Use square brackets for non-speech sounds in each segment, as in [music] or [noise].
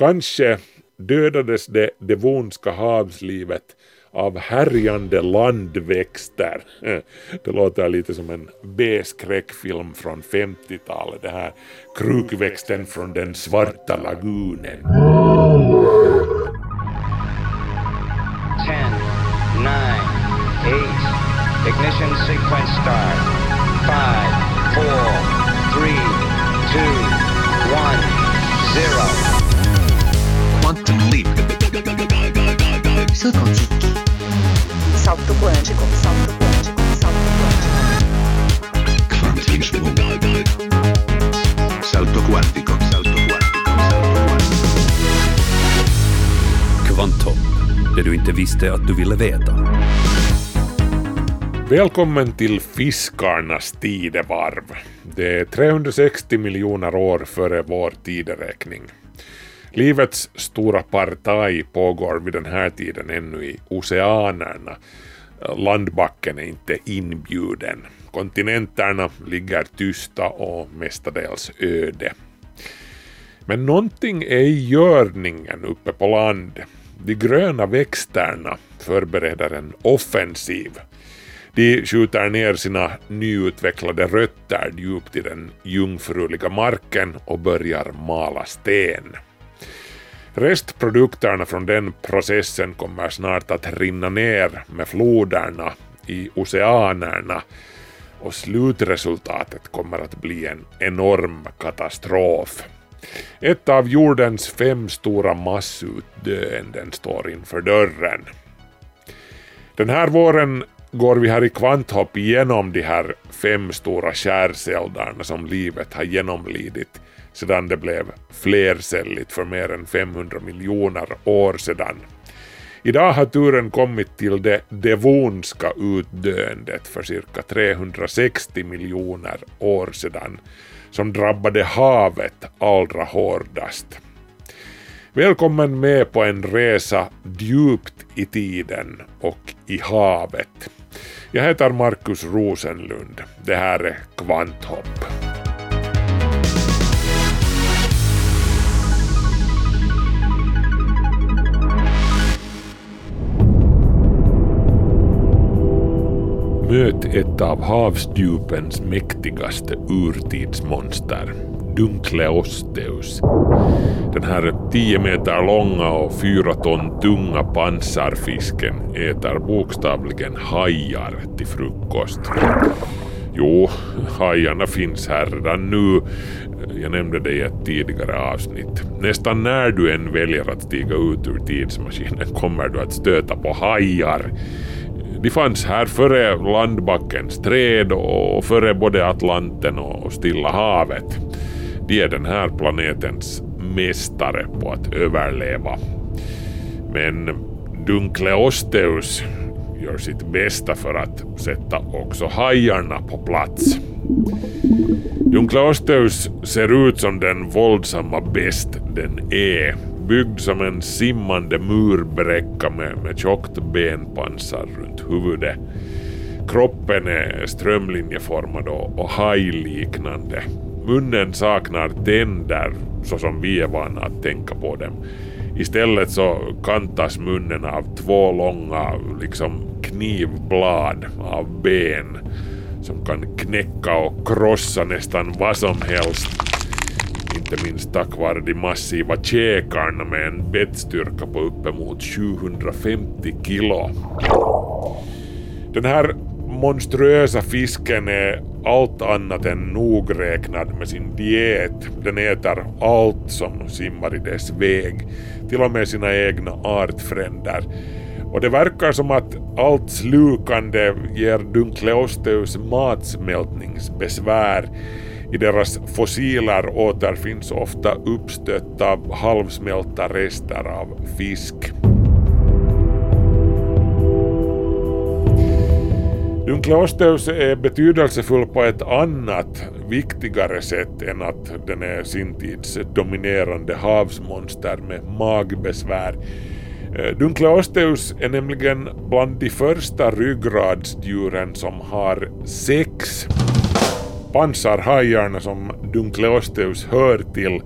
Kanske dödades det devonska havslivet av härjande landväxter. [laughs] Det låter lite som en B-skräckfilm från 50-talet, det här krukväxten från den svarta lagunen. 10, 9, 8, ignition sequence start. 5, 4, 3, 2, 1, 0. Saut quantique. Salto quântico, salto quântico, salto quântico. Quantum Salto quantico, salto quantico, salto quantico. Kvantum, det du inte visste att du ville veta. Välkommen till fiskarnas tidevarv. Det är 360 miljoner år före vår tideräkning. Livets stora partaj pågår vid den här tiden ännu i oceanerna. Landbacken är inte inbjuden. Kontinenterna ligger tysta och mestadels öde. Men någonting är i görningen uppe på land. De gröna växterna förbereder en offensiv. De skjuter ner sina nyutvecklade rötter djupt i den jungfruliga marken och börjar mala sten. Restprodukterna från den processen kommer snart att rinna ner med floderna i oceanerna och slutresultatet kommer att bli en enorm katastrof. Ett av jordens fem stora massutdöenden står inför dörren. Den här våren går vi här i Kvanthopp igenom de här fem stora skärseldarna som livet har genomlidit sedan det blev flercelligt för mer än 500 miljoner år sedan. Idag har turen kommit till det devonska utdöendet för cirka 360 miljoner år sedan som drabbade havet allra hårdast. Välkommen med på en resa djupt i tiden och i havet. Jag heter Markus Rosenlund. Det här är Kvanthopp. Möt ett av havsdjupens mäktigaste urtidsmonster, Dunkleosteus. Den här 10 meter långa och 4 ton tunga pansarfisken äter bokstavligen hajar till frukost. Jo, hajarna finns här redan nu. Jag nämnde det i ett tidigare avsnitt. Nästan när du än väljer att stiga ut ur tidsmaskinen kommer du att stöta på hajar. De fanns här före landbackens träd och före både Atlanten och Stilla havet. De är den här planetens mästare på att överleva. Men Dunkleosteus gör sitt bästa för att sätta också hajarna på plats. Dunkleosteus ser ut som den våldsamma bäst den är byggd som en simmande murbräcka med, med tjockt benpansar runt huvudet. Kroppen är strömlinjeformad och, och hajliknande. Munnen saknar tänder så som vi är vana att tänka på dem. Istället så kantas munnen av två långa liksom knivblad av ben som kan knäcka och krossa nästan vad som helst inte minst tack vare de massiva käkarna med en bettstyrka på uppemot 750 kilo. Den här monstruösa fisken är allt annat än nogräknad med sin diet. Den äter allt som simmar i dess väg, till och med sina egna artfränder. Och det verkar som att allt slukande ger Dunkleosteus matsmältningsbesvär i deras fossiler återfinns ofta uppstötta halvsmälta rester av fisk. Dunkleosteus är betydelsefull på ett annat, viktigare sätt än att den är sin tids dominerande havsmonster med magbesvär. Eh, Dunkleosteus är nämligen bland de första ryggradsdjuren som har sex pansarhajarna som Dunkleosteus hör till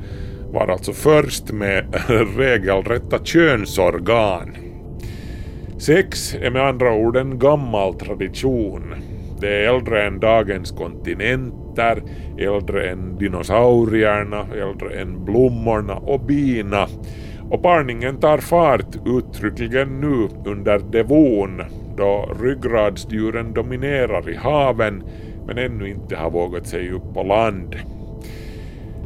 var alltså först med [laughs] regelrätta könsorgan. Sex är med andra ord en gammal tradition. Det är äldre än dagens kontinenter, äldre än dinosaurierna, äldre än blommorna och bina. Och parningen tar fart uttryckligen nu under devon då ryggradsdjuren dominerar i haven men ännu inte har vågat sig upp på land.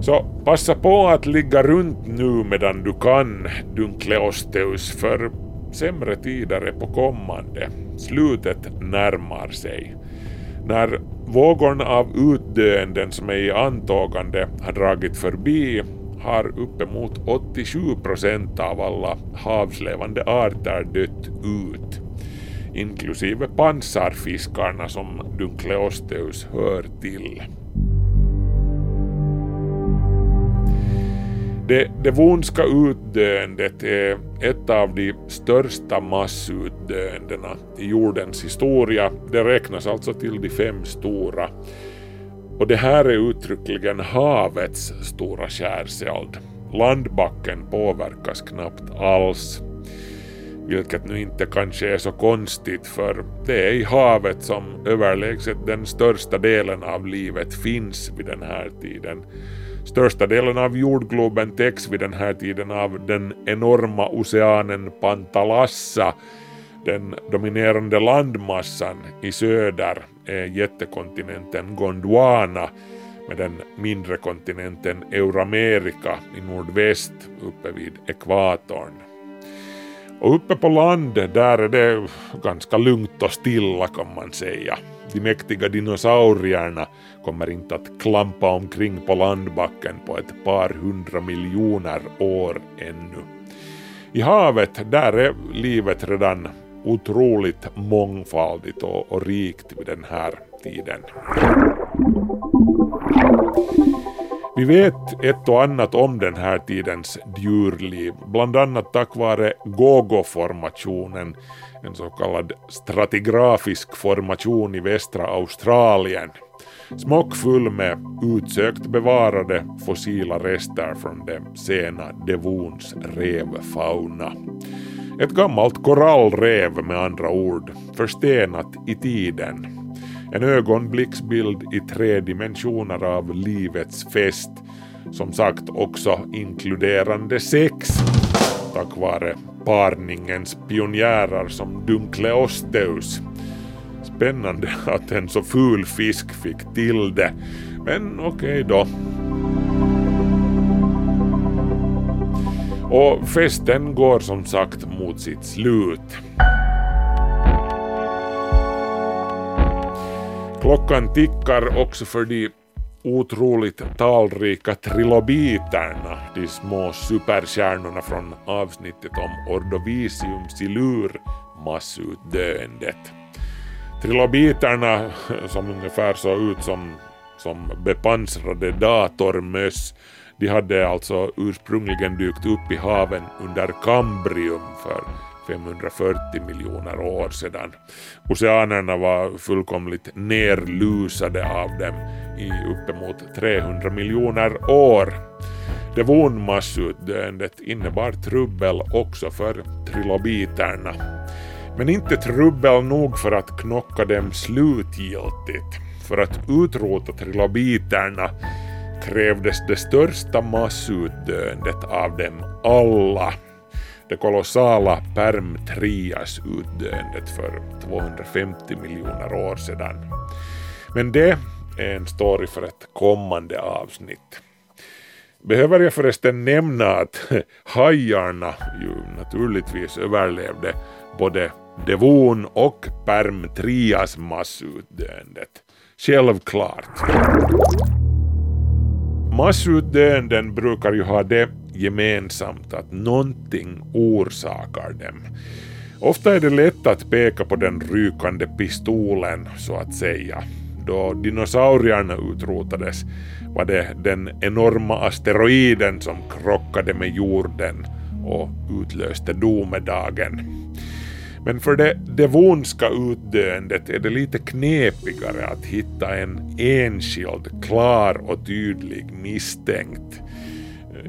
Så passa på att ligga runt nu medan du kan, Dunkleosteus, för sämre tider är på kommande. Slutet närmar sig. När vågorna av utdöenden som är i antågande har dragit förbi har uppemot 87 procent av alla havslevande arter dött ut, inklusive pansarfiskarna som Dunkleosteus hör till. Det devonska utdöendet är ett av de största massutdöendena i jordens historia. Det räknas alltså till de fem stora. Och det här är uttryckligen havets stora skärseld. Landbacken påverkas knappt alls. Vilket nu inte kanske är så konstigt för det är i havet som överlägset den största delen av livet finns vid den här tiden. Största delen av jordgloben täcks vid den här tiden av den enorma oceanen Pantalassa. Den dominerande landmassan i söder är jättekontinenten Gondwana med den mindre kontinenten Euramerika i nordväst uppe vid ekvatorn. Och uppe på land där är det ganska lugnt och stilla kan man säga. De mäktiga dinosaurierna kommer inte att klampa omkring på landbacken på ett par hundra miljoner år ännu. I havet, där är livet redan otroligt mångfaldigt och, och rikt vid den här tiden. Vi vet ett och annat om den här tidens djurliv, bland annat tack vare Gogo-formationen, en så kallad stratigrafisk formation i västra Australien. Smockfull med utsökt bevarade fossila rester från det sena Devons revfauna. Ett gammalt korallrev med andra ord, förstenat i tiden. En ögonblicksbild i tre dimensioner av livets fest, som sagt också inkluderande sex, tack vare parningens pionjärer som Dunkleosteus. Spännande att en så ful fisk fick till det, men okej okay då. Och festen går som sagt mot sitt slut. Klockan tickar också för de otroligt talrika trilobiterna, de små superstjärnorna från avsnittet om Ordovisium silur, massutdöendet. Trilobiterna, som ungefär såg ut som, som bepansrade datormöss, de hade alltså ursprungligen dykt upp i haven under Kambrium för 540 miljoner år sedan. Oceanerna var fullkomligt nerlusade av dem i uppemot 300 miljoner år. Devonmassutdöendet innebar trubbel också för trilobiterna. Men inte trubbel nog för att knocka dem slutgiltigt. För att utrota trilobiterna krävdes det största massutdöendet av dem alla det kolossala Perm-Trias-utdöendet för 250 miljoner år sedan. Men det är en story för ett kommande avsnitt. Behöver jag förresten nämna att [laughs] hajarna ju naturligtvis överlevde både Devon och Perm-Trias massutdöendet. Självklart. Massutdöenden brukar ju ha det gemensamt att någonting orsakar dem. Ofta är det lätt att peka på den rykande pistolen så att säga. Då dinosaurierna utrotades var det den enorma asteroiden som krockade med jorden och utlöste domedagen. Men för det devonska utdöendet är det lite knepigare att hitta en enskild, klar och tydlig misstänkt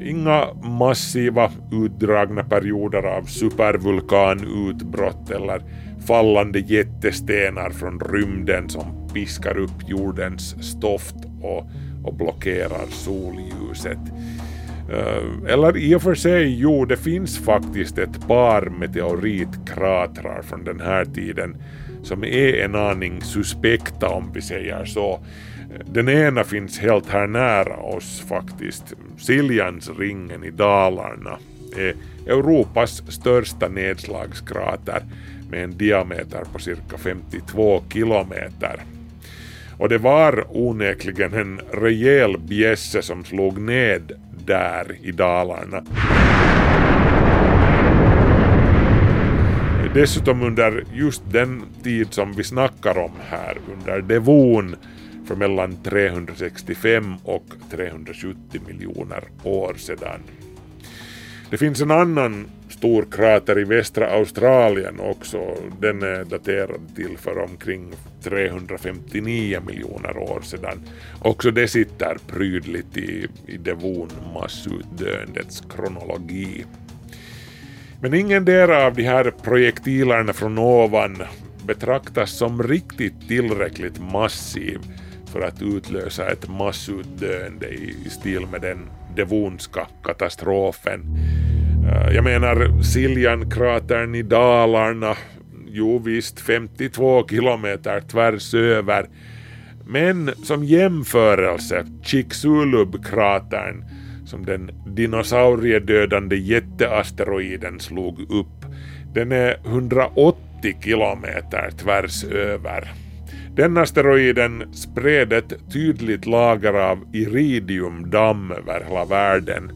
Inga massiva utdragna perioder av supervulkanutbrott eller fallande jättestenar från rymden som piskar upp jordens stoft och, och blockerar solljuset. Eh, eller i och för sig, jo, det finns faktiskt ett par meteoritkratrar från den här tiden som är en aning suspekta om vi säger så. Den ena finns helt här nära oss faktiskt. Siljansringen i Dalarna är Europas största nedslagskrater med en diameter på cirka 52 kilometer. Och det var onekligen en rejäl bjässe som slog ned där i Dalarna. Dessutom under just den tid som vi snackar om här, under devon för mellan 365 och 370 miljoner år sedan. Det finns en annan stor krater i västra Australien också. Den är daterad till för omkring 359 miljoner år sedan. Också det sitter prydligt i, i devonmassutdöendets kronologi. Men ingendera av de här projektilerna från ovan betraktas som riktigt tillräckligt massiv för att utlösa ett massutdöende i, stil med den devonska katastrofen. Eh, jag menar Siljankratern i Dalarna, jo visst 52 kilometer tvärs över, men som jämförelse Chicxulub-kratern som den dinosauriedödande jätteasteroiden slog upp, den är 180 kilometer tvärs över. Den asteroiden spred ett tydligt lager av iridiumdamm över hela världen.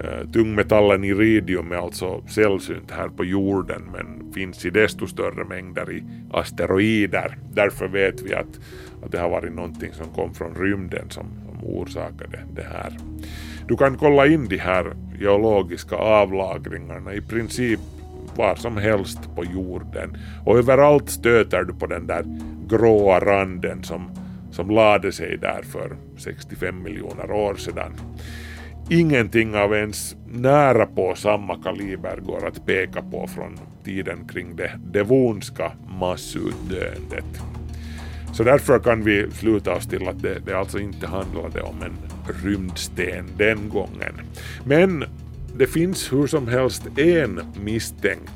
Eh, tungmetallen iridium är alltså sällsynt här på jorden men finns i desto större mängder i asteroider. Därför vet vi att, att det har varit någonting som kom från rymden som, som orsakade det här. Du kan kolla in de här geologiska avlagringarna i princip var som helst på jorden och överallt stöter du på den där gråa randen som, som lade sig där för 65 miljoner år sedan. Ingenting av ens nära på samma kaliber går att peka på från tiden kring det devonska massutdöendet. Så därför kan vi sluta oss till att det, det alltså inte handlade om en rymdsten den gången. Men det finns hur som helst en misstänkt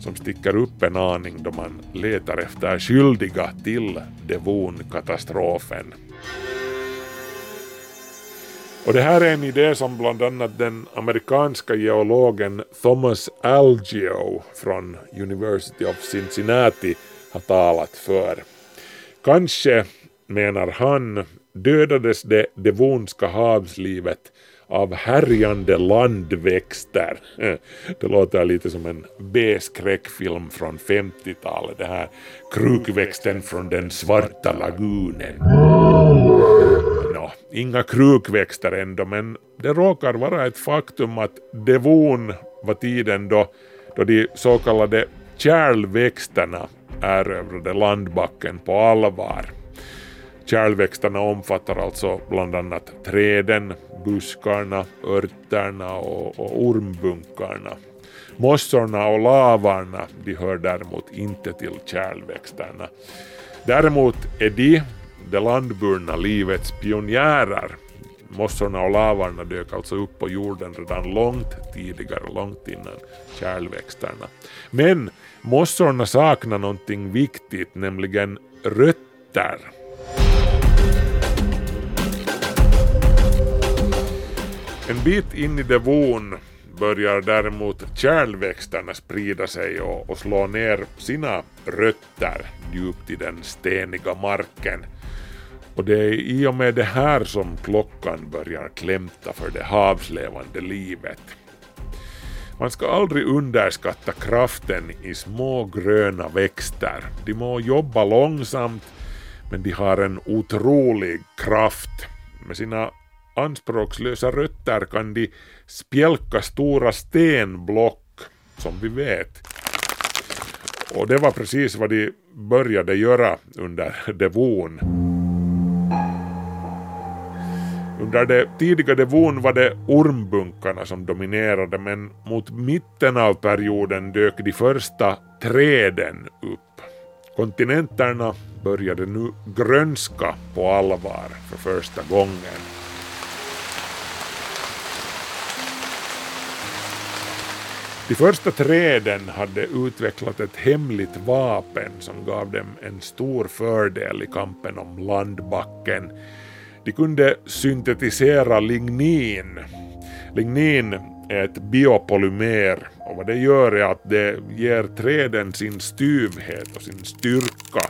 som sticker upp en aning då man letar efter skyldiga till Devon-katastrofen. Och det här är en idé som bland annat den amerikanska geologen Thomas Algeo från University of Cincinnati har talat för. Kanske, menar han, dödades det devonska havslivet av härjande landväxter. [laughs] Det låter lite som en B-skräckfilm från 50-talet, det här krukväxten från den svarta lagunen. Nå, inga krukväxter ändå, men det råkar vara ett faktum att devon var tiden då, då de så kallade kärlväxterna erövrade landbacken på allvar. Kärlväxterna omfattar alltså bland annat träden, buskarna, örterna och, och ormbunkarna. Mossorna och lavarna de hör däremot inte till kärlväxterna. Däremot är de det landburna livets pionjärer. Mossorna och lavarna dök alltså upp på jorden redan långt tidigare, långt innan kärlväxterna. Men mossorna saknar någonting viktigt, nämligen rötter. En bit in i devon börjar däremot kärlväxterna sprida sig och, och slå ner sina rötter djupt i den steniga marken. Och det är i och med det här som klockan börjar klämta för det havslevande livet. Man ska aldrig underskatta kraften i små gröna växter. De må jobba långsamt, men de har en otrolig kraft. Med sina anspråkslösa rötter kan de spjälka stora stenblock, som vi vet. Och det var precis vad de började göra under devon. Under det tidiga devon var det ormbunkarna som dominerade men mot mitten av perioden dök de första träden upp. Kontinenterna började nu grönska på allvar för första gången. De första träden hade utvecklat ett hemligt vapen som gav dem en stor fördel i kampen om landbacken. De kunde syntetisera lignin. Lignin är ett biopolymer och vad det gör är att det ger träden sin styvhet och sin styrka.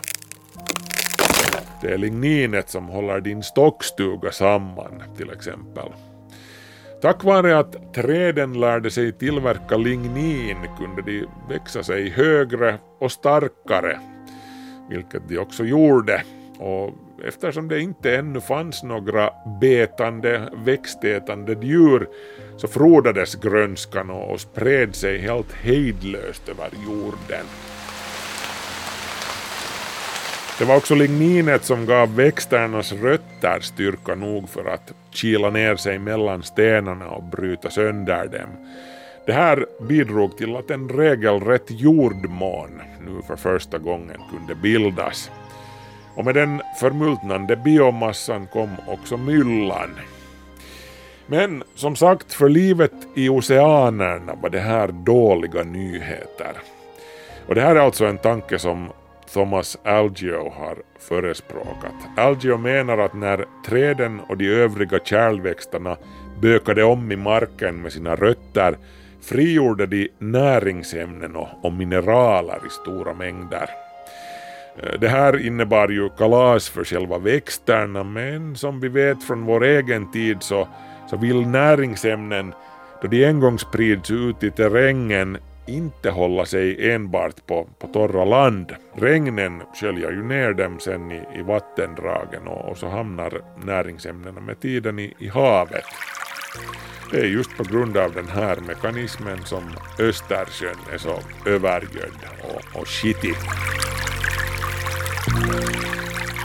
Det är ligninet som håller din stockstuga samman till exempel. Tack vare att träden lärde sig tillverka lignin kunde de växa sig högre och starkare, vilket de också gjorde. Och eftersom det inte ännu fanns några betande, växtätande djur så frodades grönskan och spred sig helt hejdlöst över jorden. Det var också ligninet som gav växternas rötter styrka nog för att kila ner sig mellan stenarna och bryta sönder dem. Det här bidrog till att en regelrätt jordmån nu för första gången kunde bildas. Och med den förmultnande biomassan kom också myllan. Men som sagt, för livet i oceanerna var det här dåliga nyheter. Och det här är alltså en tanke som Thomas Algio har förespråkat. Algio menar att när träden och de övriga kärlväxterna bökade om i marken med sina rötter frigjorde de näringsämnen och mineraler i stora mängder. Eh, det här innebar ju kalas för själva växterna men som vi vet från vår egen tid så, så vill näringsämnen då de en gång sprids ut i terrängen inte hålla sig enbart på, på torra land. Regnen sköljer ju ner dem sen i, i vattendragen och, och, så hamnar näringsämnena med tiden i, i havet. Det är just på grund av den här mekanismen som Östersjön är så övergödd och, och skitig.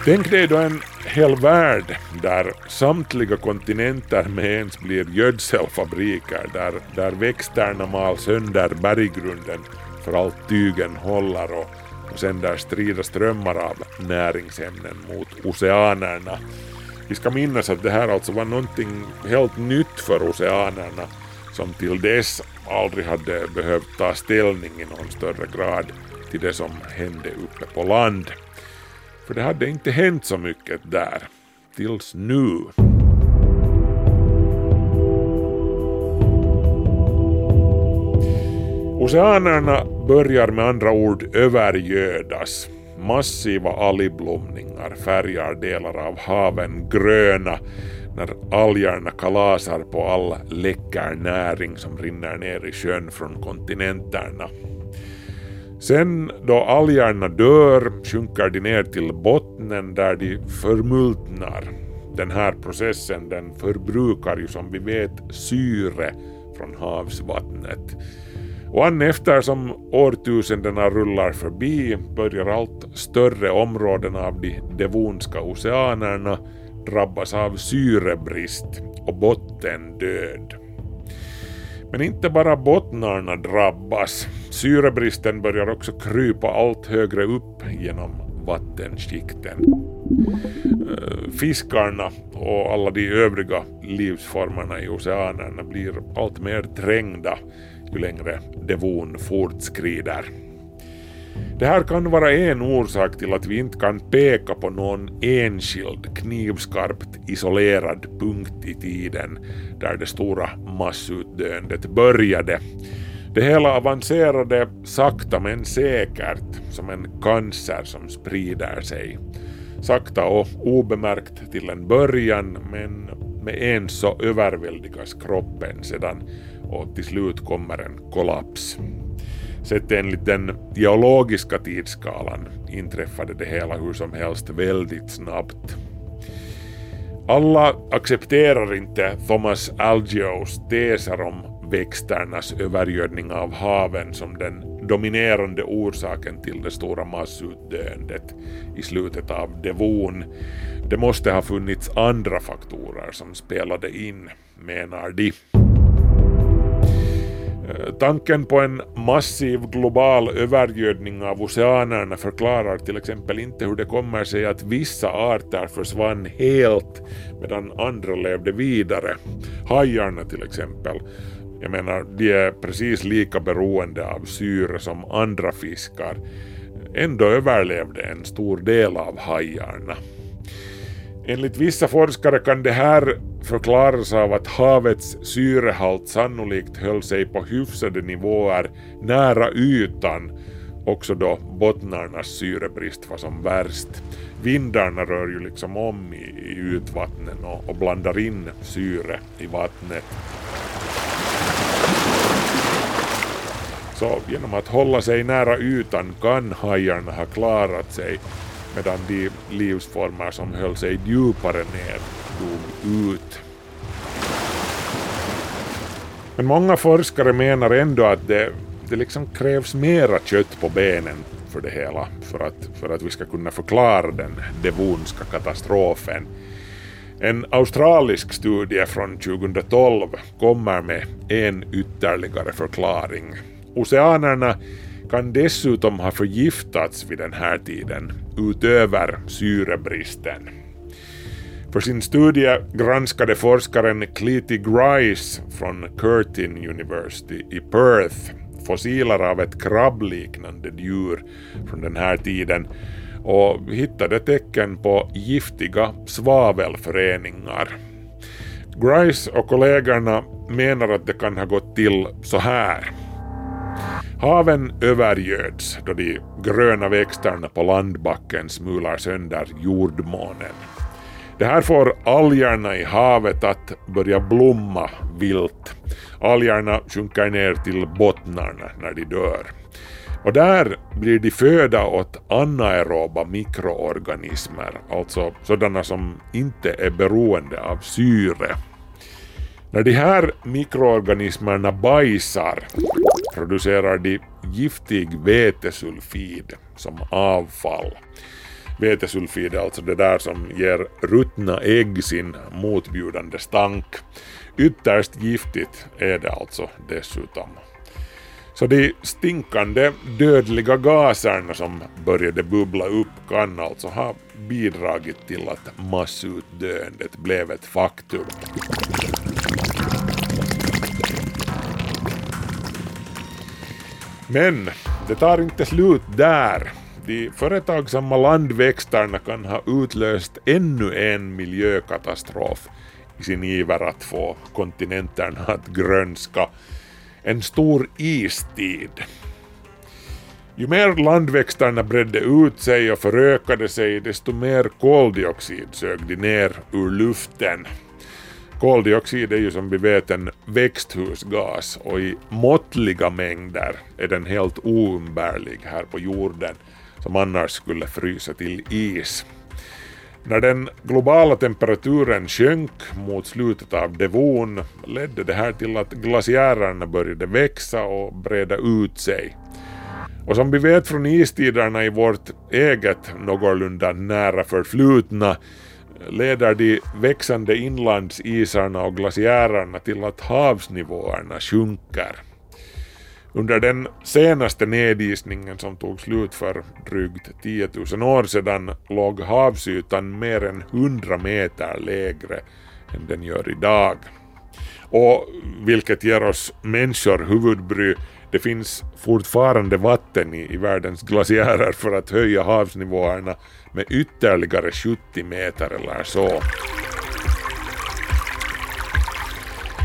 Tänk dig då en hel värld där samtliga kontinenter med ens blir gödselfabriker, där, där växterna mal sönder berggrunden för allt tygen håller och, och sen där strida strömmar av näringsämnen mot oceanerna. Vi ska minnas att det här alltså var någonting helt nytt för oceanerna som till dess aldrig hade behövt ta ställning i någon större grad till det som hände uppe på land. För det hade inte hänt så mycket där. Tills nu. Oceanerna börjar med andra ord övergödas. Massiva algblomningar färgar delar av haven gröna när algerna kalasar på all läcker näring som rinner ner i sjön från kontinenterna. Sen då algerna dör sjunker de ner till bottnen där de förmultnar. Den här processen den förbrukar ju som vi vet syre från havsvattnet. Och an eftersom årtusendena rullar förbi börjar allt större områden av de devonska oceanerna drabbas av syrebrist och bottendöd. Men inte bara bottnarna drabbas. Syrebristen börjar också krypa allt högre upp genom vattenskikten. Eh, fiskarna och alla de övriga livsformerna i oceanerna blir allt mer trängda ju längre devon fortskrider. Det här kan vara en orsak till att vi inte kan peka på någon enskild knivskarpt isolerad punkt i tiden där det stora massutdöendet började. Det hela avancerade sakta men säkert som en cancer som sprider sig. Sakta och obemärkt till en början men med en så överväldigas kroppen sedan och till slut kommer en kollaps. Sett enligt den geologiska tidsskalan inträffade det hela hur som helst väldigt snabbt. Alla accepterar inte Thomas Algios teser om växternas övergödning av haven som den dominerande orsaken till det stora massutdöendet i slutet av devon. Det måste ha funnits andra faktorer som spelade in, menar de. Tanken på en massiv global övergödning av oceanerna förklarar till exempel inte hur det kommer sig att vissa arter försvann helt medan andra levde vidare. Hajarna till exempel. Jag menar, de är precis lika beroende av syre som andra fiskar. Ändå överlevde en stor del av hajarna. Enligt vissa forskare kan det här förklaras av att havets syrehalt sannolikt höll sig på hyfsade nivåer nära ytan, också då bottnarnas syrebrist var som värst. Vindarna rör ju liksom om i, i ytvattnen och, och blandar in syre i vattnet. Så genom att hålla sig nära ytan kan hajarna ha klarat sig medan de livsformer som höll sig djupare ner dog ut. Men många forskare menar ändå att det, det liksom krävs mera kött på benen för det hela för att, för att vi ska kunna förklara den devonska katastrofen. En australisk studie från 2012 kommer med en ytterligare förklaring. Oceanerna kan dessutom ha förgiftats vid den här tiden, utöver syrebristen. För sin studie granskade forskaren Cleety Grice från Curtin University i Perth fossiler av ett krabbliknande djur från den här tiden och hittade tecken på giftiga svavelföreningar. Grice och kollegorna menar att det kan ha gått till så här. Haven övergöds då de gröna växterna på landbacken smular sönder jordmånen. Det här får algerna i havet att börja blomma vilt. Algerna sjunker ner till bottnarna när de dör. Och där blir de föda åt anaeroba mikroorganismer, alltså sådana som inte är beroende av syre. När de här mikroorganismerna bajsar producerar de giftig vetesulfid som avfall. Vetesulfid är alltså det där som ger ruttna ägg sin motbjudande stank. Ytterst giftigt är det alltså dessutom. Så de stinkande dödliga gaserna som började bubbla upp kan alltså ha bidragit till att massutdöendet blev ett faktum. Men det tar inte slut där. De företagsamma landväxterna kan ha utlöst ännu en miljökatastrof i sin iver att få kontinenterna att grönska. En stor istid. Ju mer landväxterna bredde ut sig och förökade sig, desto mer koldioxid sög de ner ur luften. Koldioxid är ju som vi vet en växthusgas och i måttliga mängder är den helt oumbärlig här på jorden som annars skulle frysa till is. När den globala temperaturen sjönk mot slutet av devon ledde det här till att glaciärerna började växa och breda ut sig. Och som vi vet från istiderna i vårt eget någorlunda nära förflutna leder de växande inlandsisarna och glaciärerna till att havsnivåerna sjunker. Under den senaste nedisningen som tog slut för drygt 10 000 år sedan låg havsytan mer än 100 meter lägre än den gör idag. Och vilket ger oss människor huvudbry, det finns fortfarande vatten i, i världens glaciärer för att höja havsnivåerna med ytterligare 70 meter eller så.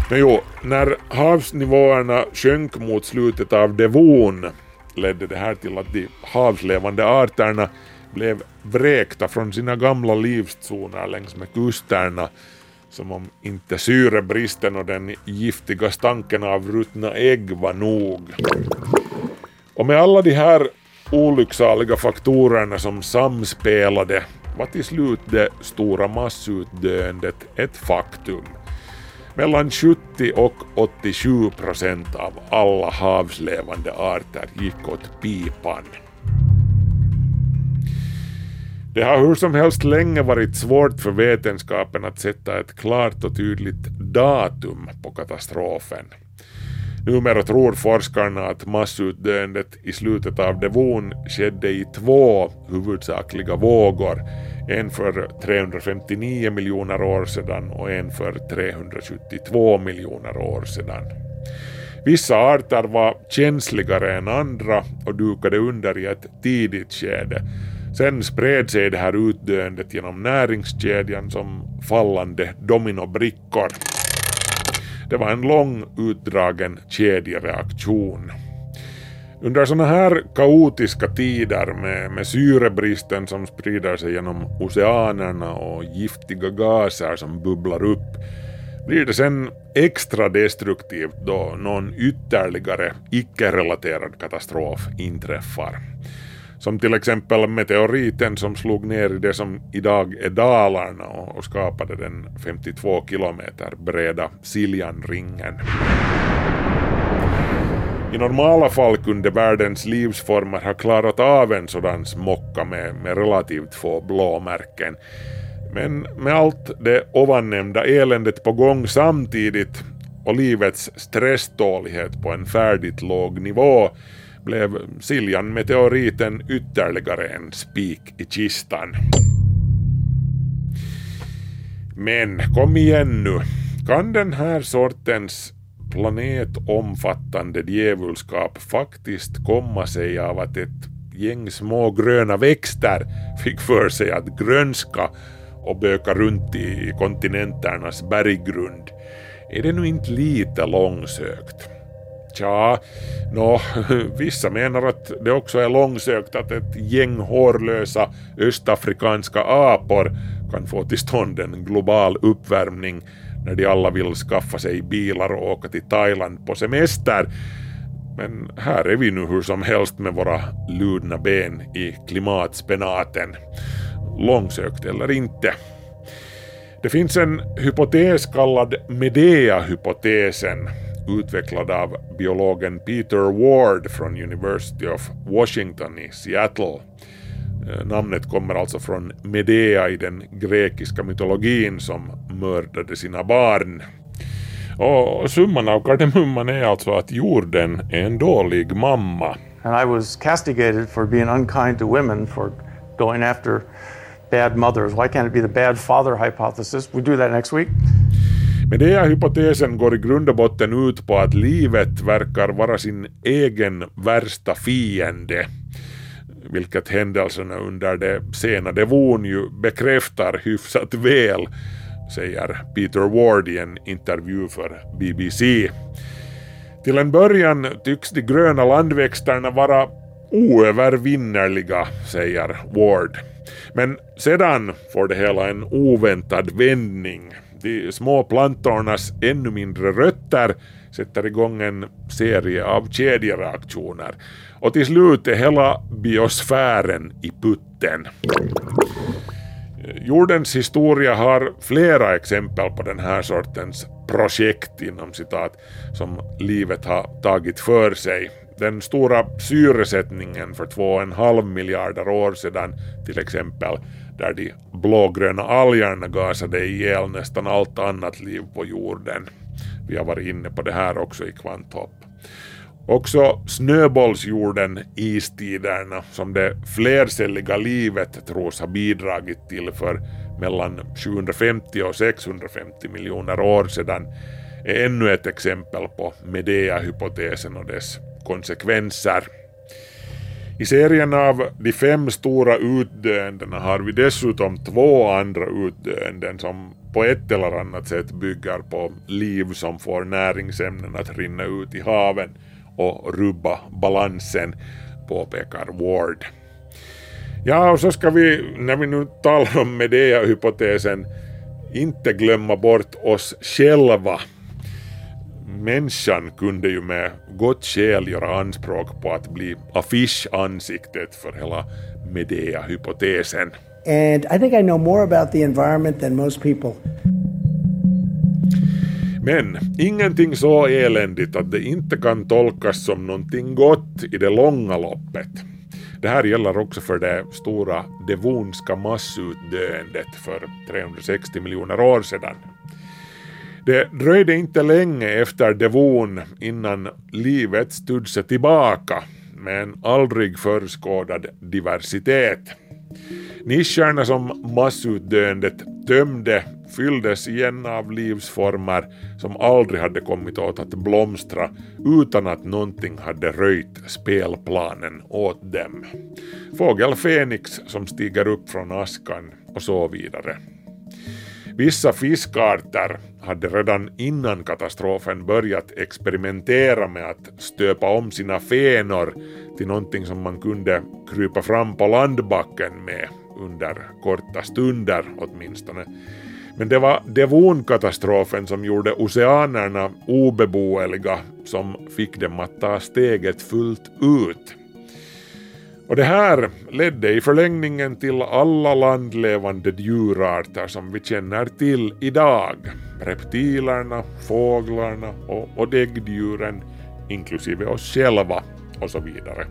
Men jo, när havsnivåerna sjönk mot slutet av devon ledde det här till att de havslevande arterna blev vräkta från sina gamla livszoner längs med kusterna som om inte syrebristen och den giftiga stanken av ruttna ägg var nog. Och med alla de här olycksaliga faktorerna som samspelade var till slut det stora massutdöendet ett faktum. Mellan 70 och 87 procent av alla havslevande arter gick åt pipan. Det har hur som helst länge varit svårt för vetenskapen att sätta ett klart och tydligt datum på katastrofen. Numera tror forskarna att massutdöendet i slutet av devon skedde i två huvudsakliga vågor, en för 359 miljoner år sedan och en för 372 miljoner år sedan. Vissa arter var känsligare än andra och dukade under i ett tidigt skede. Sen spred sig det här utdöendet genom näringskedjan som fallande dominobrickor. Det var en lång utdragen kedjereaktion. Under sådana här kaotiska tider med, med syrebristen som sprider sig genom oceanerna och giftiga gaser som bubblar upp blir det sen extra destruktivt då någon ytterligare icke-relaterad katastrof inträffar. Som till exempel meteoriten som slog ner i det som idag är Dalarna och skapade den 52 kilometer breda Siljanringen. I normala fall kunde världens livsformer ha klarat av en sådan smocka med, med relativt få blåmärken. Men med allt det ovannämnda eländet på gång samtidigt och livets stresstålighet på en färdigt låg nivå blev Siljan-meteoriten ytterligare en spik i kistan. Men kom igen nu, kan den här sortens planetomfattande djävulskap faktiskt komma sig av att ett gäng små gröna växter fick för sig att grönska och böka runt i kontinenternas berggrund? Är det nu inte lite långsökt? Tja, nå, [laughs] vissa menar att det också är långsökt att ett gäng hårlösa östafrikanska apor kan få till stånd en global uppvärmning när de alla vill skaffa sig bilar och åka till Thailand på semester. Men här är vi nu hur som helst med våra ludna ben i klimatspenaten. Långsökt eller inte. Det finns en hypotes kallad Medea-hypotesen utvecklad av biologen Peter Ward från University of Washington i Seattle. Eh, namnet kommer alltså från Medea i den grekiska mytologin som mördade sina barn. Och summan av kardemumman är alltså att jorden är en dålig mamma. And I was castigated for being unkind to women for going after bad mothers. Why can't it be the bad father hypothesis? We do that next week. Men den här hypotesen går i grund och botten ut på att livet verkar vara sin egen värsta fiende vilket händelserna alltså under det sena devon ju bekräftar hyfsat väl, säger Peter Ward i en intervju för BBC. Till en början tycks de gröna landväxterna vara oövervinnerliga, säger Ward. Men sedan får det hela en oväntad vändning de små plantornas ännu mindre rötter sätter igång en serie av kedjereaktioner och till slut är hela biosfären i putten. Jordens historia har flera exempel på den här sortens projekt inom citat som livet har tagit för sig. Den stora syresättningen för två och en halv miljarder år sedan till exempel där de blågröna algerna gasade ihjäl nästan allt annat liv på jorden. Vi har varit inne på det här också i Kvanthopp. Också snöbollsjorden, istiderna, som det flercelliga livet tros ha bidragit till för mellan 750 och 650 miljoner år sedan, är ännu ett exempel på Medea-hypotesen och dess konsekvenser. I serien av de fem stora utdöendena har vi dessutom två andra utdöenden som på ett eller annat sätt bygger på liv som får näringsämnen att rinna ut i haven och rubba balansen, påpekar Ward. Ja, och så ska vi, när vi nu talar om Medea-hypotesen, inte glömma bort oss själva människan kunde ju med gott skäl göra anspråk på att bli affischansiktet för hela Medea-hypotesen. And I think I know more about the environment than most people. Men ingenting så eländigt att det inte kan tolkas som någonting gott i det långa loppet. Det här gäller också för det stora devonska massutdöendet för 360 miljoner år sedan. Det dröjde inte länge efter Devon innan livet studsade tillbaka med en aldrig förskådad diversitet. Nischerna som massutdöendet tömde fylldes igen av livsformer som aldrig hade kommit åt att blomstra utan att någonting hade röjt spelplanen åt dem. Fågel Fenix som stiger upp från askan och så vidare. Vissa fiskarter hade redan innan katastrofen börjat experimentera med att stöpa om sina fenor till någonting som man kunde krypa fram på landbacken med under korta stunder åtminstone. Men det var devonkatastrofen som gjorde oceanerna obeboeliga som fick dem att ta steget fullt ut. Och det här ledde i förlängningen till alla landlevande djurarter som vi känner till idag. Reptilerna, fåglarna och, och däggdjuren, inklusive oss själva och så vidare.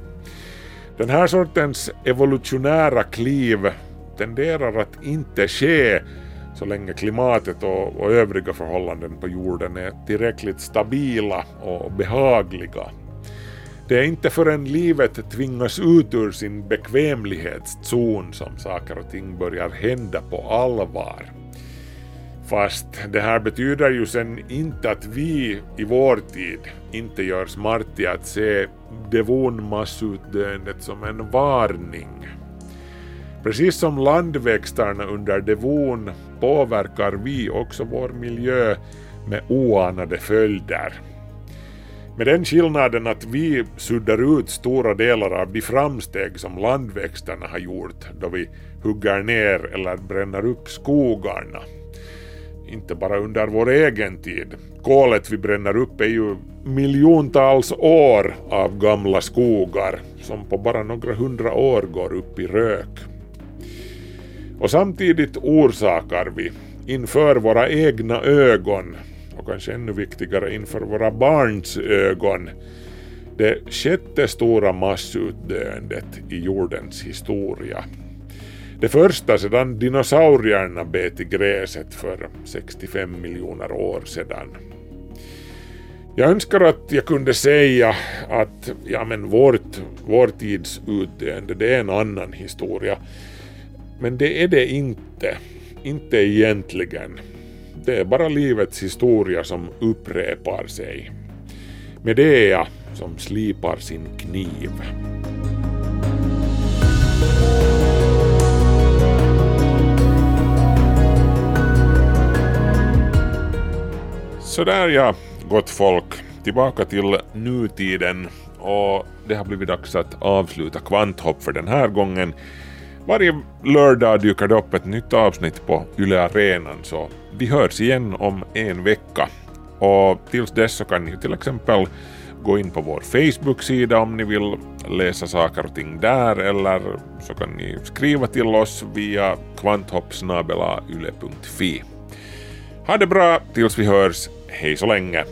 Den här sortens evolutionära kliv tenderar att inte ske så länge klimatet och, och övriga förhållanden på jorden är tillräckligt stabila och behagliga. Det är inte förrän livet tvingas ut ur sin bekvämlighetszon som saker och ting börjar hända på allvar. Fast det här betyder ju sen inte att vi i vår tid inte gör smart i att se devonmassutdöendet som en varning. Precis som landväxterna under devon påverkar vi också vår miljö med oanade följder. Med den skillnaden att vi suddar ut stora delar av de framsteg som landväxterna har gjort då vi hugger ner eller bränner upp skogarna. Inte bara under vår egen tid. Kolet vi bränner upp är ju miljontals år av gamla skogar som på bara några hundra år går upp i rök. Och samtidigt orsakar vi inför våra egna ögon och kanske ännu viktigare inför våra barns ögon det sjätte stora massutdöendet i jordens historia. Det första sedan dinosaurierna bet i gräset för 65 miljoner år sedan. Jag önskar att jag kunde säga att ja, men vårt, vår tids utdöende det är en annan historia. Men det är det inte. Inte egentligen. Det är bara livets historia som upprepar sig. Medea som slipar sin kniv. Sådär ja, gott folk. Tillbaka till nutiden och det har blivit dags att avsluta Kvanthopp för den här gången. Varje lördag dyker det upp ett nytt avsnitt på Yle Arenan så vi hörs igen om en vecka. Och tills dess så kan ni till exempel gå in på vår Facebook-sida om ni vill läsa saker och ting där eller så kan ni skriva till oss via kvanthoppsnabelayle.fi. Ha det bra tills vi hörs, hej så länge!